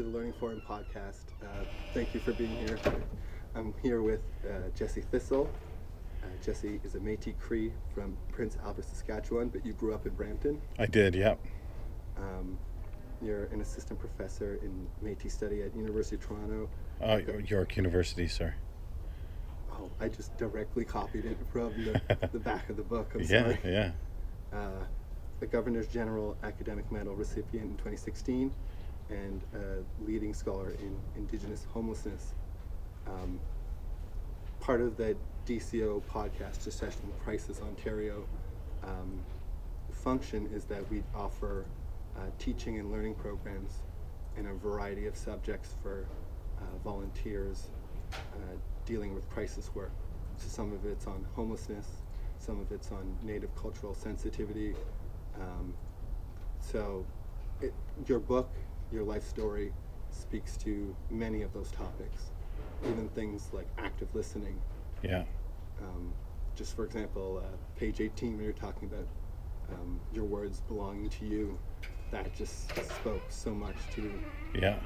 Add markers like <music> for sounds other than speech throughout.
To the Learning Forum podcast. Uh, thank you for being here. I'm here with uh, Jesse Thistle. Uh, Jesse is a Métis Cree from Prince Albert, Saskatchewan, but you grew up in Brampton. I did, yep. Um, you're an assistant professor in Métis study at University of Toronto. Uh, York University, sir. Oh, I just directly copied it from the, <laughs> the back of the book. I'm yeah, sorry. yeah. Uh, the Governor's General Academic Medal recipient in 2016 and a leading scholar in Indigenous homelessness. Um, part of the DCO podcast, and Crisis Ontario, um, function is that we offer uh, teaching and learning programs in a variety of subjects for uh, volunteers uh, dealing with crisis work. So some of it's on homelessness, some of it's on native cultural sensitivity. Um, so it, your book, your life story, speaks to many of those topics, even things like active listening. Yeah. Um, just for example, uh, page 18, when you're talking about um, your words belonging to you, that just spoke so much to Yeah.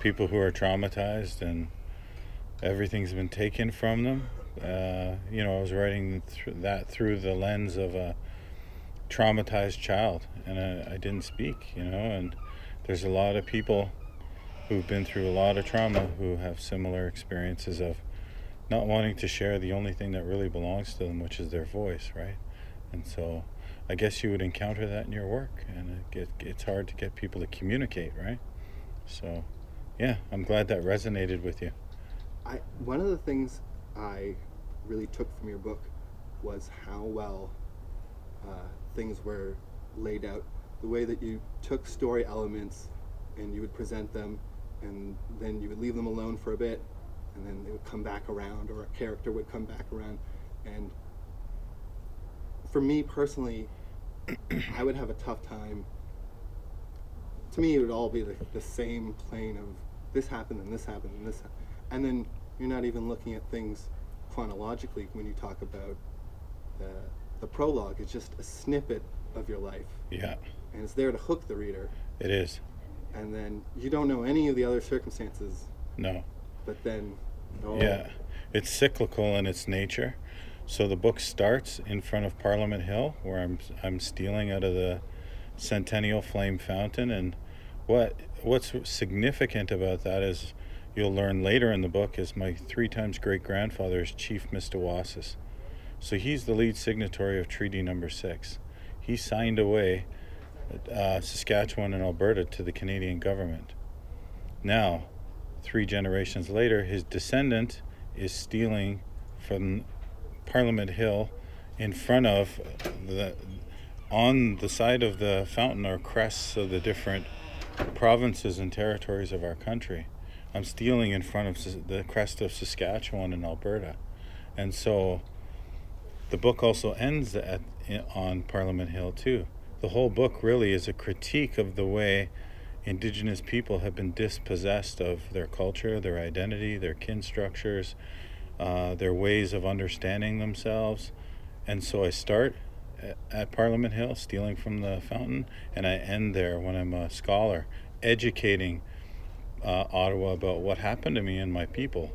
People who are traumatized and everything's been taken from them. Uh, you know, I was writing th- that through the lens of a traumatized child, and I, I didn't speak, you know, and there's a lot of people who've been through a lot of trauma who have similar experiences of not wanting to share the only thing that really belongs to them, which is their voice, right? And so I guess you would encounter that in your work, and it get, it's hard to get people to communicate, right? So, yeah, I'm glad that resonated with you. I one of the things I really took from your book was how well uh, things were laid out. The way that you took story elements and you would present them, and then you would leave them alone for a bit, and then they would come back around, or a character would come back around. And for me personally, <clears throat> I would have a tough time. To me, it would all be the, the same plane of this happened and this happened and this happened. And then you're not even looking at things chronologically when you talk about the, the prologue. It's just a snippet of your life. Yeah, And it's there to hook the reader. it is. And then you don't know any of the other circumstances, No. but then. Oh, Yeah, it's cyclical in its nature. So the book starts in front of Parliament Hill, where I'm I'm stealing out of the Centennial Flame Fountain, and what what's significant about that is you'll learn later in the book is my three times great grandfather is Chief Mistawasis. So he's the lead signatory of Treaty Number Six. He signed away uh, Saskatchewan and Alberta to the Canadian government. Now, three generations later, his descendant is stealing from Parliament Hill in front of the on the side of the fountain are crests of the different provinces and territories of our country. I'm stealing in front of the crest of Saskatchewan and Alberta. And so the book also ends at on Parliament Hill too. The whole book really is a critique of the way indigenous people have been dispossessed of their culture, their identity, their kin structures, uh, their ways of understanding themselves. And so I start at Parliament Hill, stealing from the fountain, and I end there when I'm a scholar, educating uh, Ottawa about what happened to me and my people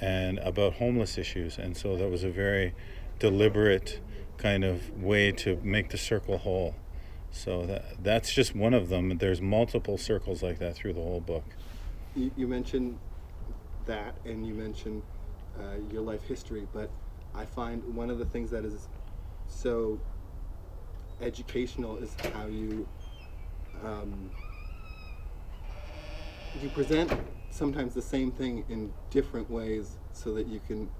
and about homeless issues. And so that was a very deliberate kind of way to make the circle whole. So that that's just one of them. There's multiple circles like that through the whole book. You, you mentioned that and you mentioned uh, your life history, but I find one of the things that is so educational is how you um, you present sometimes the same thing in different ways so that you can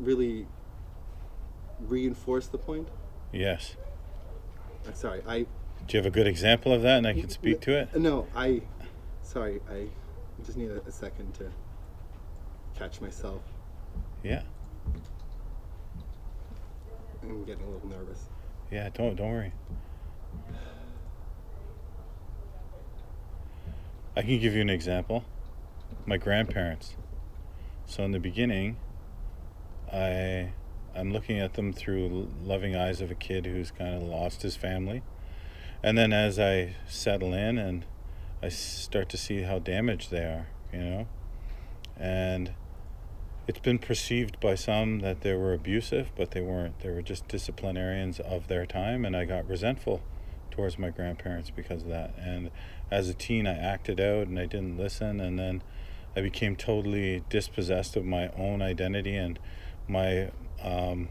really reinforce the point. Yes. Uh, sorry, I Do you have a good example of that, and I can speak to it? no, I sorry, I just need a, a second to catch myself. Yeah. I'm getting a little nervous. Yeah. Don't don't worry. I can give you an example. My grandparents. So in the beginning, I I'm looking at them through loving eyes of a kid who's kind of lost his family. And then as I settle in and I start to see how damaged they are, you know. And it's been perceived by some that they were abusive, but they weren't. They were just disciplinarians of their time, and I got resentful towards my grandparents because of that. And as a teen, I acted out and I didn't listen, and then I became totally dispossessed of my own identity and my um,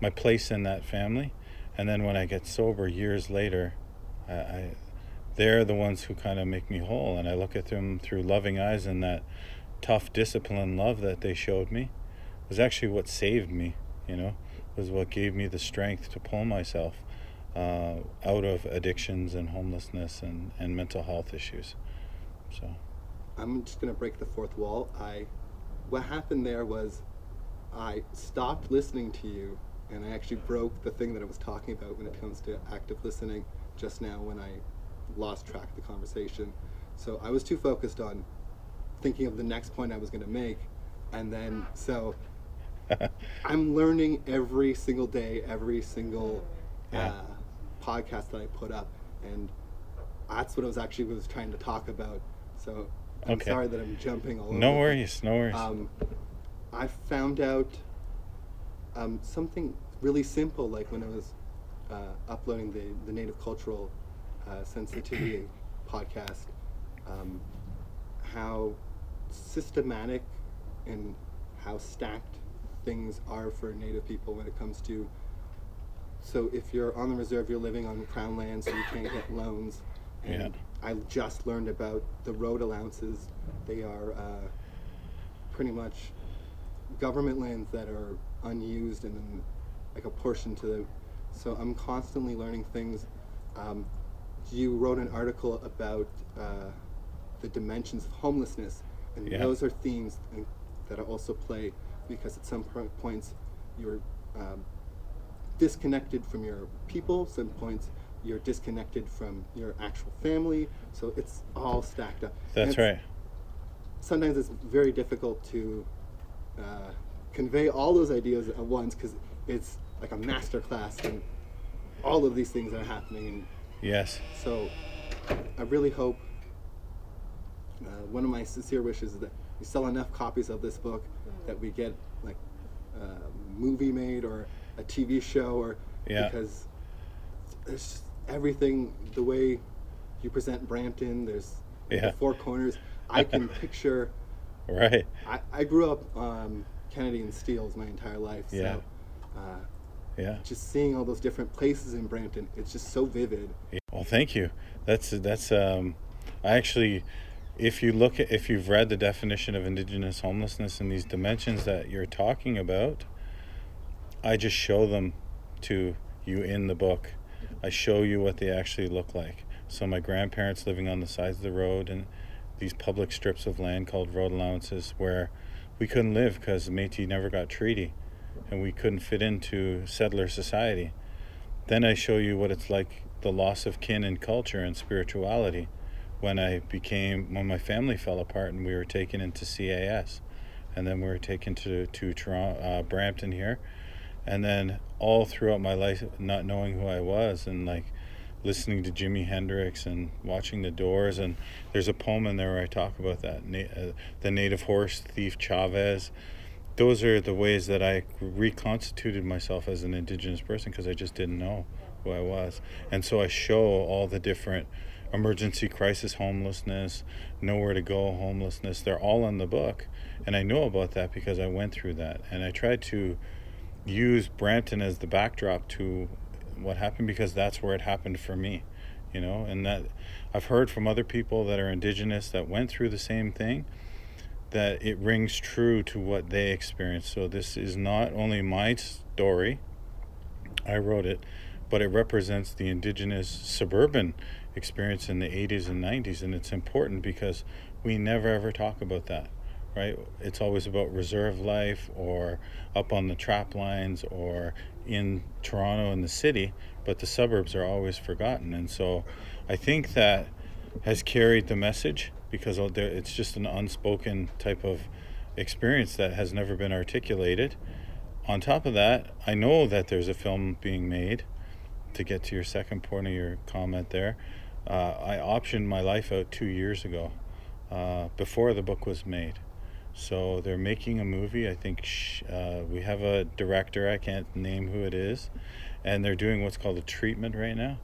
my place in that family. And then when I get sober years later, I, I they're the ones who kind of make me whole, and I look at them through loving eyes, and that tough discipline love that they showed me was actually what saved me. You know, was what gave me the strength to pull myself uh, out of addictions and homelessness and, and mental health issues. So. I'm just gonna break the fourth wall. I, what happened there was, I stopped listening to you, and I actually broke the thing that I was talking about when it comes to active listening. Just now, when I lost track of the conversation, so I was too focused on thinking of the next point I was gonna make, and then so <laughs> I'm learning every single day, every single Yeah. uh, podcast that I put up, and that's what I was actually was trying to talk about. So I'm Okay. sorry that I'm jumping all over. no worries, no worries. Um, I found out um, something really simple, like when I was uh, uploading the the Native Cultural uh, Sensitivity <clears throat> podcast, um, how systematic and how stacked things are for Native people when it comes to. So if you're on the reserve, you're living on crown land, so you can't get loans. And Yeah. I just learned about the road allowances. They are uh, pretty much government lands that are unused and then like a portion to them. So I'm constantly learning things. Um, you wrote an article about uh, the dimensions of homelessness, and Yeah. those are themes that I also play because at some points you're um, disconnected from your people. Some points you're disconnected from your actual family. So it's all stacked up. That's right. sometimes it's very difficult to uh, convey all those ideas at once because it's like a master class and all of these things are happening and Yes. so i really hope uh, one of my sincere wishes is that we sell enough copies of this book that we get like a movie made or a tv show or Yeah. because there's everything the way you present brampton there's Yeah. the four corners i can <laughs> picture <laughs> Right. I, I grew up um, Kennedy and Steeles my entire life. Yeah. Uh, Yeah. just seeing all those different places in Brampton, it's just so vivid. Yeah. Well, thank you. That's that's um, I actually, if you look at if you've read the definition of indigenous homelessness and these dimensions that you're talking about, I just show them to you in the book. I show you what they actually look like. So my grandparents living on the sides of the road and these public strips of land called road allowances where we couldn't live because Métis never got treaty and we couldn't fit into settler society. Then I show you what it's like the loss of kin and culture and spirituality when I became when my family fell apart and we were taken into CAS and then we were taken to to Toronto, uh, Brampton here and then all throughout my life not knowing who I was and like listening to Jimi Hendrix and watching the Doors and there's a poem in there where I talk about that na- uh, the native horse thief Chavez those are the ways that I reconstituted myself as an indigenous person because I just didn't know who I was. And so I show all the different emergency crisis homelessness, nowhere to go homelessness. They're all in the book. And I know about that because I went through that. And I tried to use Brampton as the backdrop to what happened because that's where it happened for me. You know, and that I've heard from other people that are indigenous that went through the same thing that it rings true to what they experienced. So this is not only my story, I wrote it, but it represents the indigenous suburban experience in the 80s and 90s, and it's important because we never ever talk about that, right? It's always about reserve life or up on the trap lines or in Toronto in the city, but the suburbs are always forgotten. And so I think that has carried the message because it's just an unspoken type of experience that has never been articulated. On top of that, I know that there's a film being made. To get to your second point of your comment there, uh, I optioned my life out two years ago, uh, before the book was made. So they're making a movie. I think sh- uh, we have a director. I can't name who it is, and they're doing what's called a treatment right now,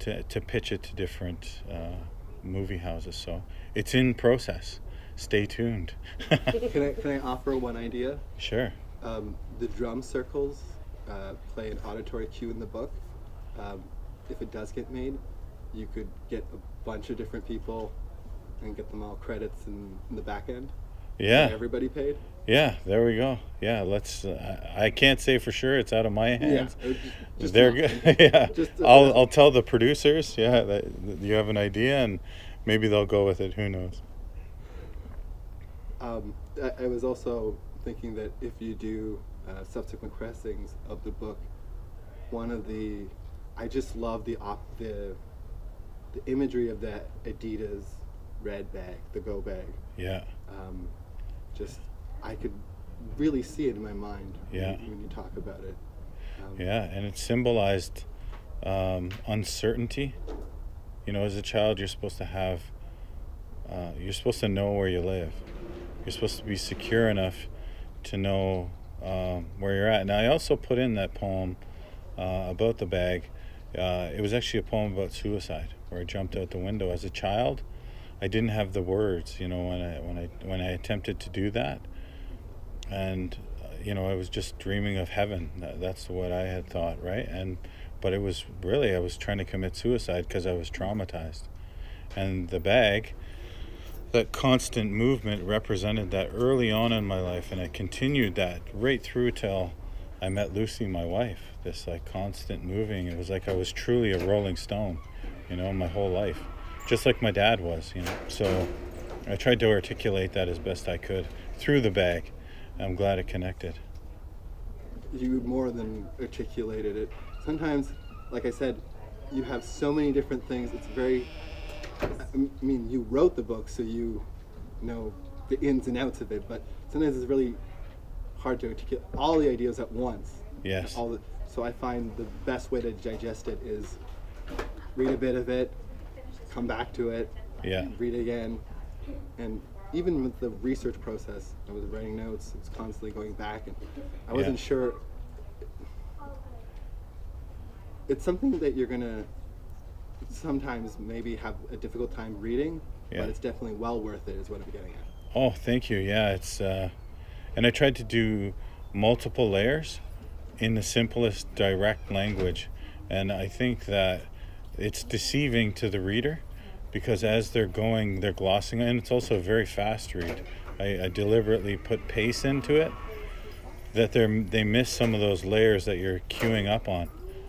to to pitch it to different uh, movie houses. So it's in process. Stay tuned. <laughs> can I can I offer one idea? Sure. Um, the drum circles uh, play an auditory cue in the book. Um, if it does get made, you could get a bunch of different people and get them all credits in, in the back end. Yeah. Everybody paid. Yeah, there we go. Yeah, let's. Uh, I can't say for sure it's out of my hands. Yeah, just they're good. <laughs> yeah, <laughs> just I'll I'll tell the producers. Yeah, that, that you have an idea and maybe they'll go with it. Who knows? Um, I, I, was also thinking that if you do uh, subsequent pressings of the book, one of the, I just love the op the, the imagery of that Adidas red bag, the Go bag. Yeah. Um, just I could really see it in my mind. Yeah. When, when you talk about it. Um, yeah, and it symbolized um, uncertainty you know, as a child, you're supposed to have, uh, you're supposed to know where you live. You're supposed to be secure enough to know um, where you're at. Now, I also put in that poem uh, about the bag. Uh, it was actually a poem about suicide, where I jumped out the window as a child. I didn't have the words, you know, when I when I when I attempted to do that, and uh, you know, I was just dreaming of heaven. That's what I had thought, right? And but it was really I was trying to commit suicide because I was traumatized. And the bag, that constant movement represented that early on in my life, and I continued that right through till I met Lucy, my wife. This like constant moving. It was like I was truly a rolling stone, you know, my whole life, just like my dad was, you know. So I tried to articulate that as best I could through the bag. I'm glad it connected. You more than articulated it sometimes, like I said, you have so many different things. It's very, I mean, you wrote the book, so you know the ins and outs of it, but sometimes it's really hard to articulate all the ideas at once. Yes. All the, so I find the best way to digest it is read a bit of it, come back to it, yeah. read again, and even with the research process, I was writing notes. I was constantly going back, and I wasn't yeah. sure it's something that you're gonna sometimes maybe have a difficult time reading, yeah. but it's definitely well worth it. Is what I'm getting at. Oh, thank you. Yeah, it's uh, and I tried to do multiple layers in the simplest direct language, and I think that it's deceiving to the reader because as they're going, they're glossing, and it's also a very fast read. I, I deliberately put pace into it that they they miss some of those layers that you're queuing up on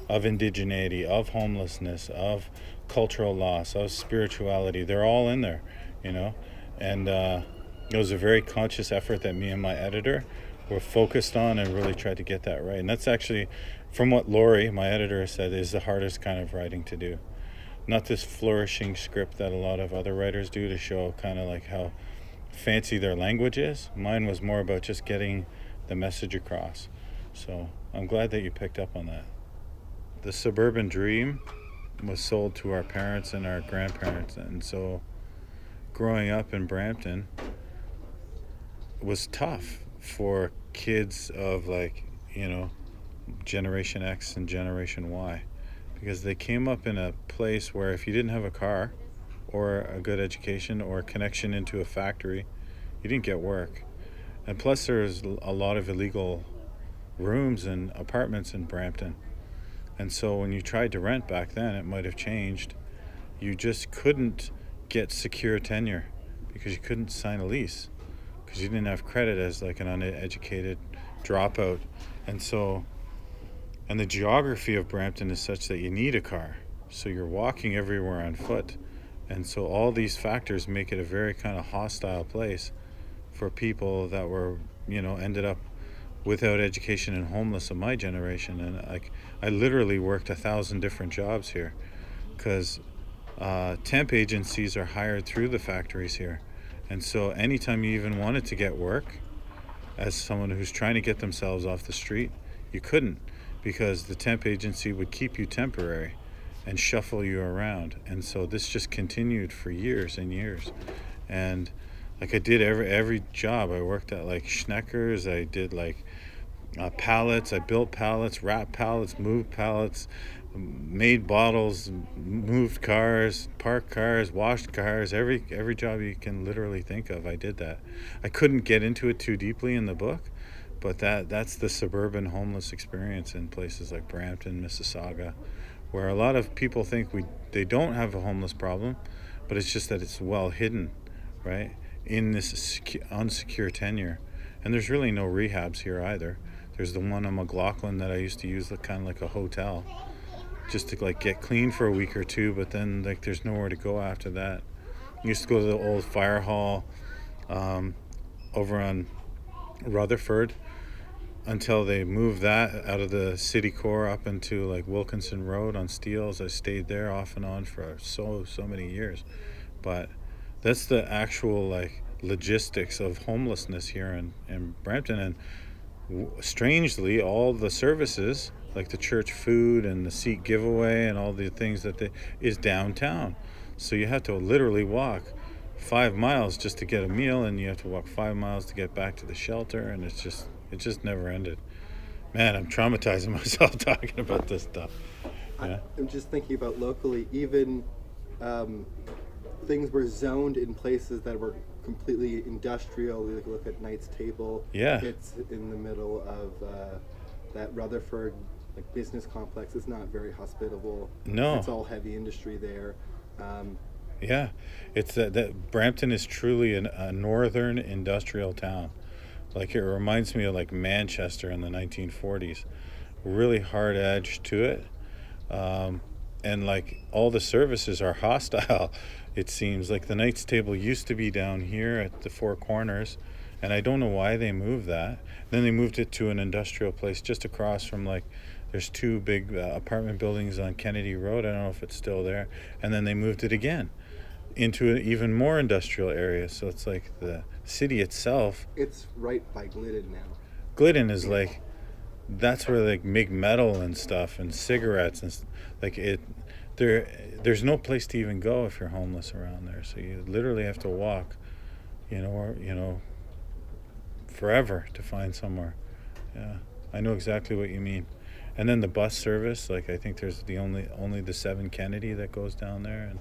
of indigeneity, of homelessness, of cultural loss, of spirituality. They're all in there, you know. And uh, it was a very conscious effort that me and my editor were focused on and really tried to get that right. And that's actually, from what Laurie, my editor, said, is the hardest kind of writing to do. Not this flourishing script that a lot of other writers do to show kind of like how fancy their language is. Mine was more about just getting the message across. So I'm glad that you picked up on that the suburban dream was sold to our parents and our grandparents and so growing up in Brampton was tough for kids of like you know generation X and generation Y because they came up in a place where if you didn't have a car or a good education or a connection into a factory you didn't get work and plus there's a lot of illegal rooms and apartments in Brampton and so when you tried to rent back then, it might have changed. You just couldn't get secure tenure because you couldn't sign a lease because you didn't have credit as like an uneducated dropout. And so and the geography of Brampton is such that you need a car. So you're walking everywhere on foot. And so all these factors make it a very kind of hostile place for people that were, you know, ended up without education and homeless of my generation. And like, I literally worked a thousand different jobs here because uh, temp agencies are hired through the factories here. And so anytime you even wanted to get work as someone who's trying to get themselves off the street, you couldn't because the temp agency would keep you temporary and shuffle you around. And so this just continued for years and years. And like I did every every job. I worked at like Schneckers. I did like uh, pallets. I built pallets, wrapped pallets, moved pallets, made bottles, moved cars, parked cars, washed cars. Every every job you can literally think of, I did that. I couldn't get into it too deeply in the book, but that that's the suburban homeless experience in places like Brampton, Mississauga, where a lot of people think we they don't have a homeless problem, but it's just that it's well hidden, right? In this unsecure tenure, and there's really no rehabs here either. There's the one on McLaughlin that I used to use, kind of like a hotel just to like get clean for a week or two, but then like there's nowhere to go after that. I used to go to the old fire hall um, over on Rutherford until they moved that out of the city core up into like Wilkinson Road on Steeles. I stayed there off and on for so so many years, but that's the actual like logistics of homelessness here in, in Brampton and w- strangely all the services like the church food and the seat giveaway and all the things that they is downtown. So you have to literally walk five miles just to get a meal, and you have to walk five miles to get back to the shelter, and it's just it just never ended. Man, I'm traumatizing <laughs> myself talking about this stuff. Yeah. I'm just thinking about locally, even um, things were zoned in places that were completely industrial. We look at Knight's Table. Yeah. It's in the middle of uh, that Rutherford like business complex is not very hospitable. No, it's all heavy industry there. Um, yeah, it's that, that Brampton is truly an, a northern industrial town. Like it reminds me of like Manchester in the 1940s. Really hard edge to it, um, and like all the services are <laughs> hostile. It seems like the Knights Table used to be down here at the Four Corners, and I don't know why they moved that. Then they moved it to an industrial place just across from like there's two big uh, apartment buildings on Kennedy Road. I don't know if it's still there. And then they moved it again into an even more industrial area. So it's like the city itself. It's right by Glidden now. Glidden is like that's where they make metal and stuff and cigarettes and like it there there's no place to even go if you're homeless around there. So you literally have to walk you know or you know forever to find somewhere. Yeah i know exactly what you mean. And then the bus service like i think there's the only only the 7 kennedy that goes down there. And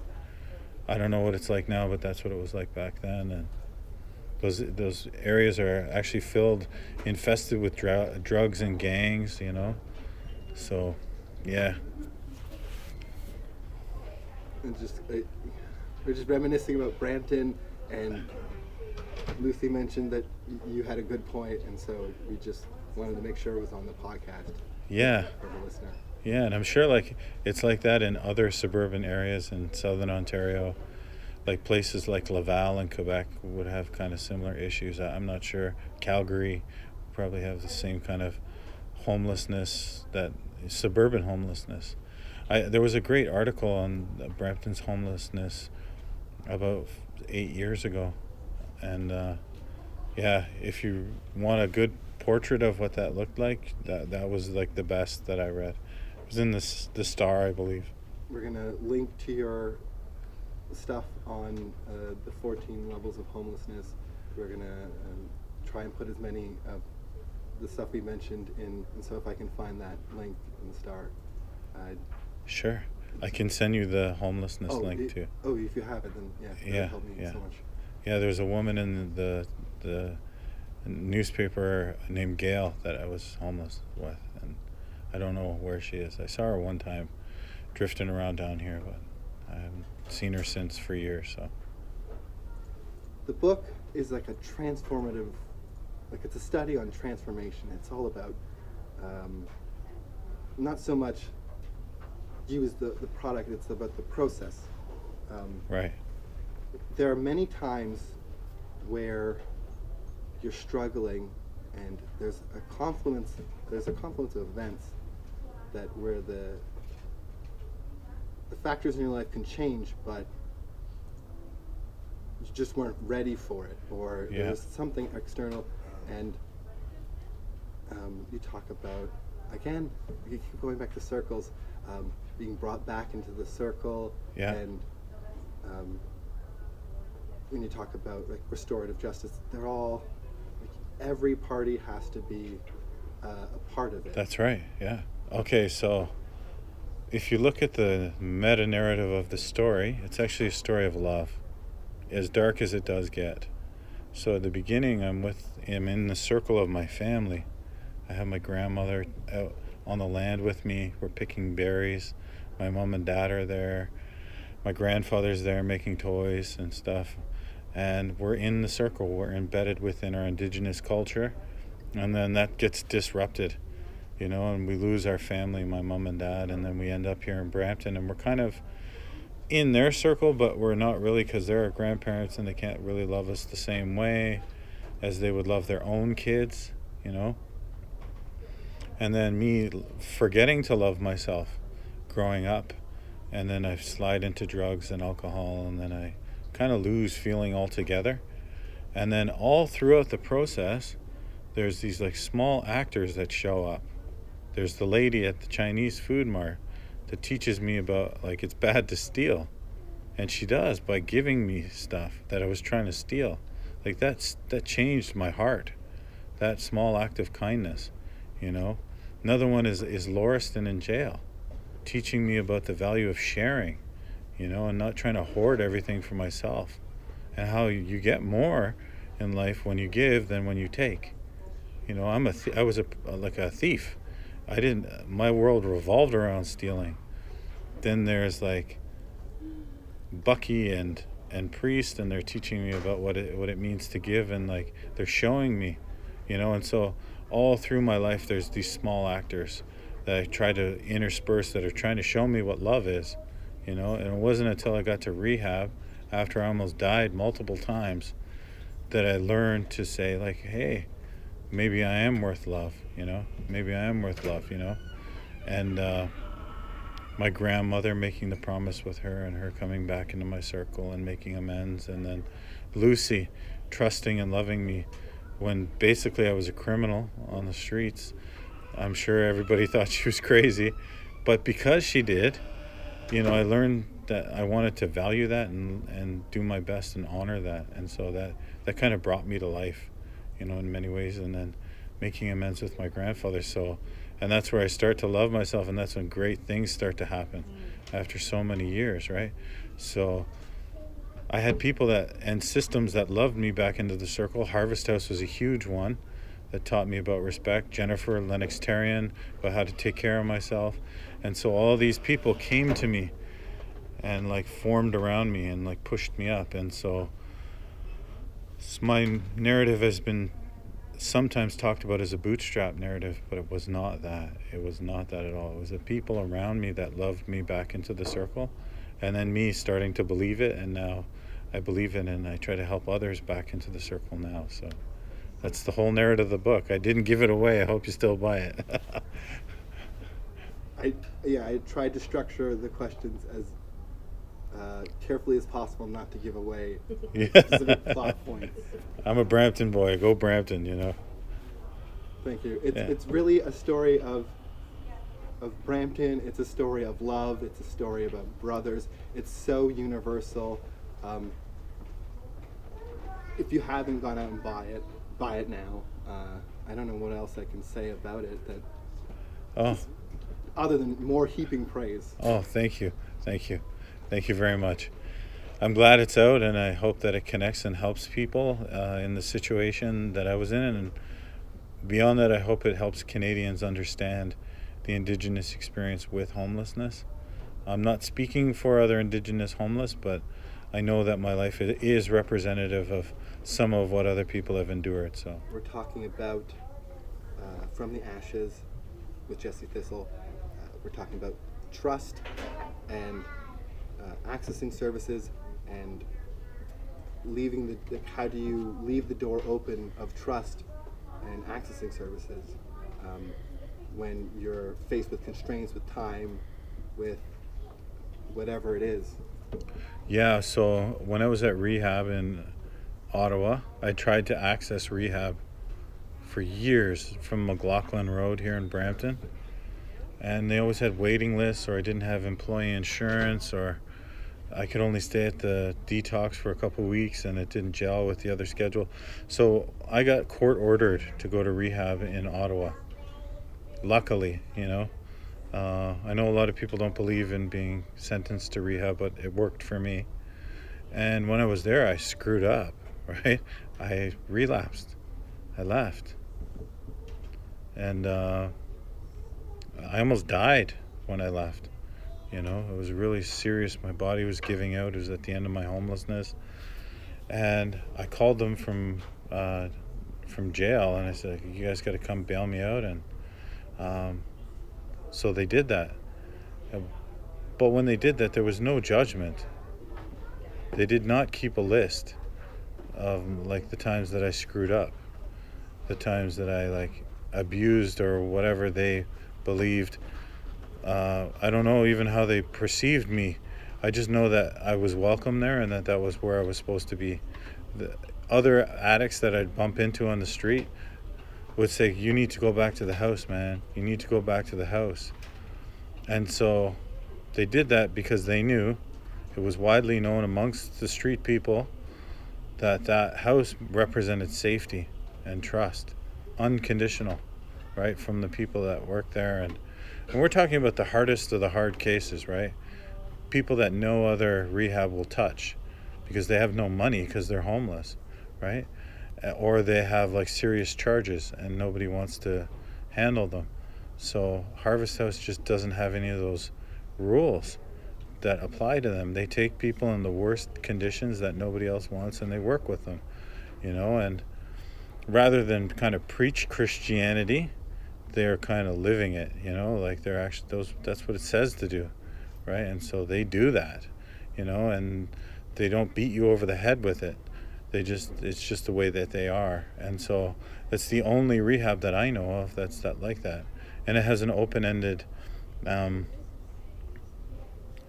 i don't know what it's like now but that's what it was like back then. And those those areas are actually filled infested with dr- drugs and gangs you know so yeah and just uh, we're just reminiscing about brampton and lucy mentioned that you had a good point and so we just wanted to make sure it was on the podcast yeah. For the listener. Yeah, and I'm sure like it's like that in other suburban areas in southern Ontario. Like places like Laval and Quebec would have kind of similar issues. I'm not sure. Calgary probably have the same kind of homelessness that suburban homelessness. I there was a great article on Brampton's homelessness about eight years ago, and uh, yeah, if you want a good portrait of what that looked like, that that was like the best that I read. It was in the the Star, I believe. We're gonna link to your stuff on uh, the 14 levels of homelessness. We're gonna um, try and put as many of the stuff we mentioned in, and so if I can find that link in the Star. I'd sure. I can send you the homelessness oh, link it, too. Oh, if you have it, then yeah. Yeah, yeah. So yeah, there's a woman in the the newspaper named Gail that I was homeless with, and I don't know where she is. I saw her one time drifting around down here, but I haven't seen her since for years. So the book is like a transformative, like it's a study on transformation. It's all about um, not so much use the, the product, it's about the process. Um, Right. there are many times where you're struggling and there's a confluence there's a confluence of events that where the the factors in your life can change but you just weren't ready for it or Yeah. there's something external and um, you talk about again you keep going back to circles um, being brought back into the circle Yeah. and um, when you talk about like restorative justice they're all like, every party has to be uh, a part of it That's right. Yeah. Okay, so if you look at the meta narrative of the story, it's actually a story of love, as dark as it does get. So at the beginning, I'm with, I'm in the circle of my family. I have my grandmother out on the land with me. We're picking berries. My mom and dad are there. My grandfather's there making toys and stuff. And we're in the circle. We're embedded within our indigenous culture. And then that gets disrupted you know, and we lose our family, my mom and dad, and then we end up here in Brampton, and we're kind of in their circle, but we're not really because they're our grandparents and they can't really love us the same way as they would love their own kids, you know. And then me forgetting to love myself growing up, and then I slide into drugs and alcohol, and then I kind of lose feeling altogether. And then all throughout the process, there's these like small actors that show up there's the lady at the Chinese food mart that teaches me about like it's bad to steal. And she does by giving me stuff that I was trying to steal. Like that's that changed my heart. That small act of kindness, you know. Another one is is Lauriston in jail, teaching me about the value of sharing, you know, and not trying to hoard everything for myself, and how you get more in life when you give than when you take. You know, I'm a th- I was a like a thief. I didn't. My world revolved around stealing. Then there's like Bucky and and Priest, and they're teaching me about what it what it means to give, and like they're showing me, you know. And so all through my life, there's these small actors that I try to intersperse that are trying to show me what love is, you know. And it wasn't until I got to rehab, after I almost died multiple times, that I learned to say like, hey, maybe I am worth love, you know. Maybe I am worth love, you know. And uh, my grandmother making the promise with her, and her coming back into my circle and making amends, and then Lucy trusting and loving me when basically I was a criminal on the streets. I'm sure everybody <laughs> thought she was crazy, but because she did, you know, I learned that I wanted to value that and, and do my best and honor that. And so that, that kind of brought me to life, you know, in many ways. And then making amends with my grandfather. So, and that's where I start to love myself. And that's when great things start to happen mm. after so many years, right? So I had people that and systems that loved me back into the circle. Harvest House was a huge one that taught me about respect. Jennifer Lennox Terrian about how to take care of myself. And so all these people came to me and like formed around me and like pushed me up. And so my narrative has been sometimes talked about as a bootstrap narrative, but it was not that. It was not that at all. It was the people around me that loved me back into the circle, and then me starting to believe it, and now I believe it, and I try to help others back into the circle now. So that's the whole narrative of the book. I didn't give it away. I hope you still buy it. <laughs> I yeah, I tried to structure the questions as uh, carefully as possible, not to give away <laughs> specific yeah. plot points. I'm a Brampton boy. Go Brampton, you know. Thank you. It's Yeah. it's really a story of of Brampton. It's a story of love. It's a story about brothers. It's so universal. Um, if you haven't gone out and buy it, buy it now. Uh, I don't know what else I can say about it that Oh, other than more heaping praise. oh, thank you, thank you, thank you very much. I'm glad it's out, and I hope that it connects and helps people uh, in the situation that I was in, and beyond that, I hope it helps Canadians understand the Indigenous experience with homelessness. I'm not speaking for other Indigenous homeless, but I know that my life is representative of some of what other people have endured. So, We're talking about uh, From the Ashes with Jesse Thistle. we're talking about trust and uh, accessing services and leaving the, the how do you leave the door open of trust and accessing services um, when you're faced with constraints with time with whatever it is Yeah, so when I was at rehab in Ottawa, I tried to access rehab for years from McLaughlin Road here in Brampton. And they always had waiting lists, or I didn't have employee insurance, or I could only stay at the detox for a couple weeks and it didn't gel with the other schedule. So I got court ordered to go to rehab in Ottawa. Luckily, you know. Uh, I know a lot of people don't believe in being sentenced to rehab, but it worked for me. And when I was there, I screwed up, <laughs> right? I relapsed. I left. And uh, I almost died when I left. You know, it was really serious. My body was giving out. It was at the end of my homelessness. And I called them from uh, from jail and I said, You guys got to come bail me out. And um, so they did that. Uh, But when they did that, there was no judgment. They did not keep a list of like the times that I screwed up, the times that I like abused or whatever they believed. Uh, I don't know even how they perceived me. I just know that I was welcome there and that that was where I was supposed to be. The other addicts that I'd bump into on the street would say, You need to go back to the house, man. You need to go back to the house. And so they did that because they knew it was widely known amongst the street people that that house represented safety and trust, unconditional, right, from the people that worked there. And, and we're talking about the hardest of the hard cases, right? People that no other rehab will touch because they have no money because they're homeless, right? Or they have like serious charges and nobody wants to handle them. So Harvest House just doesn't have any of those rules that apply to them. They take people in the worst conditions that nobody else wants and they work with them, you know, and rather than kind of preach Christianity, they're kind of living it, you know, like they're actually those that's what it says to do, right? And so they do that, you know, and they don't beat you over the head with it. They just it's just the way that they are. And so it's the only rehab that I know of that's that like that. And it has an open-ended um,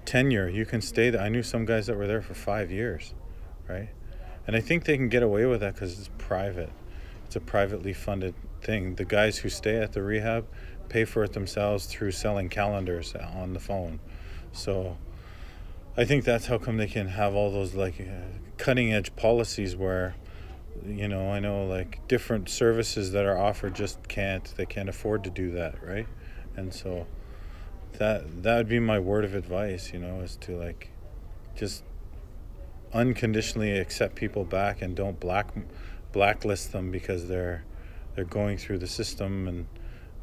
tenure. You can stay there. I knew some guys that were there for five years, right? And I think they can get away with that because it's private. It's a privately funded thing. The guys who stay at the rehab pay for it themselves through selling calendars on the phone. So I think that's how come they can have all those like uh, cutting edge policies where you know I know like different services that are offered just can't they can't afford to do that right and so that that would be my word of advice you know is to like just unconditionally accept people back and don't black blacklist them because they're they're going through the system and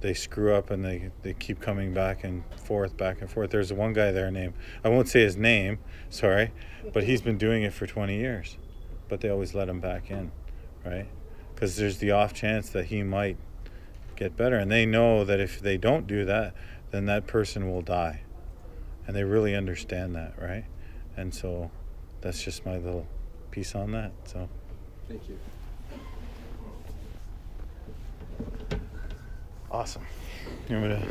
they screw up and they, they keep coming back and forth back and forth. There's one guy there named i won't say his name sorry but he's been doing it for 20 years but they always let him back in right? Because there's the off chance that he might get better and they know that if they don't do that then that person will die and they really understand that right? And so that's just my little piece on that so. Thank you awesome. You want me to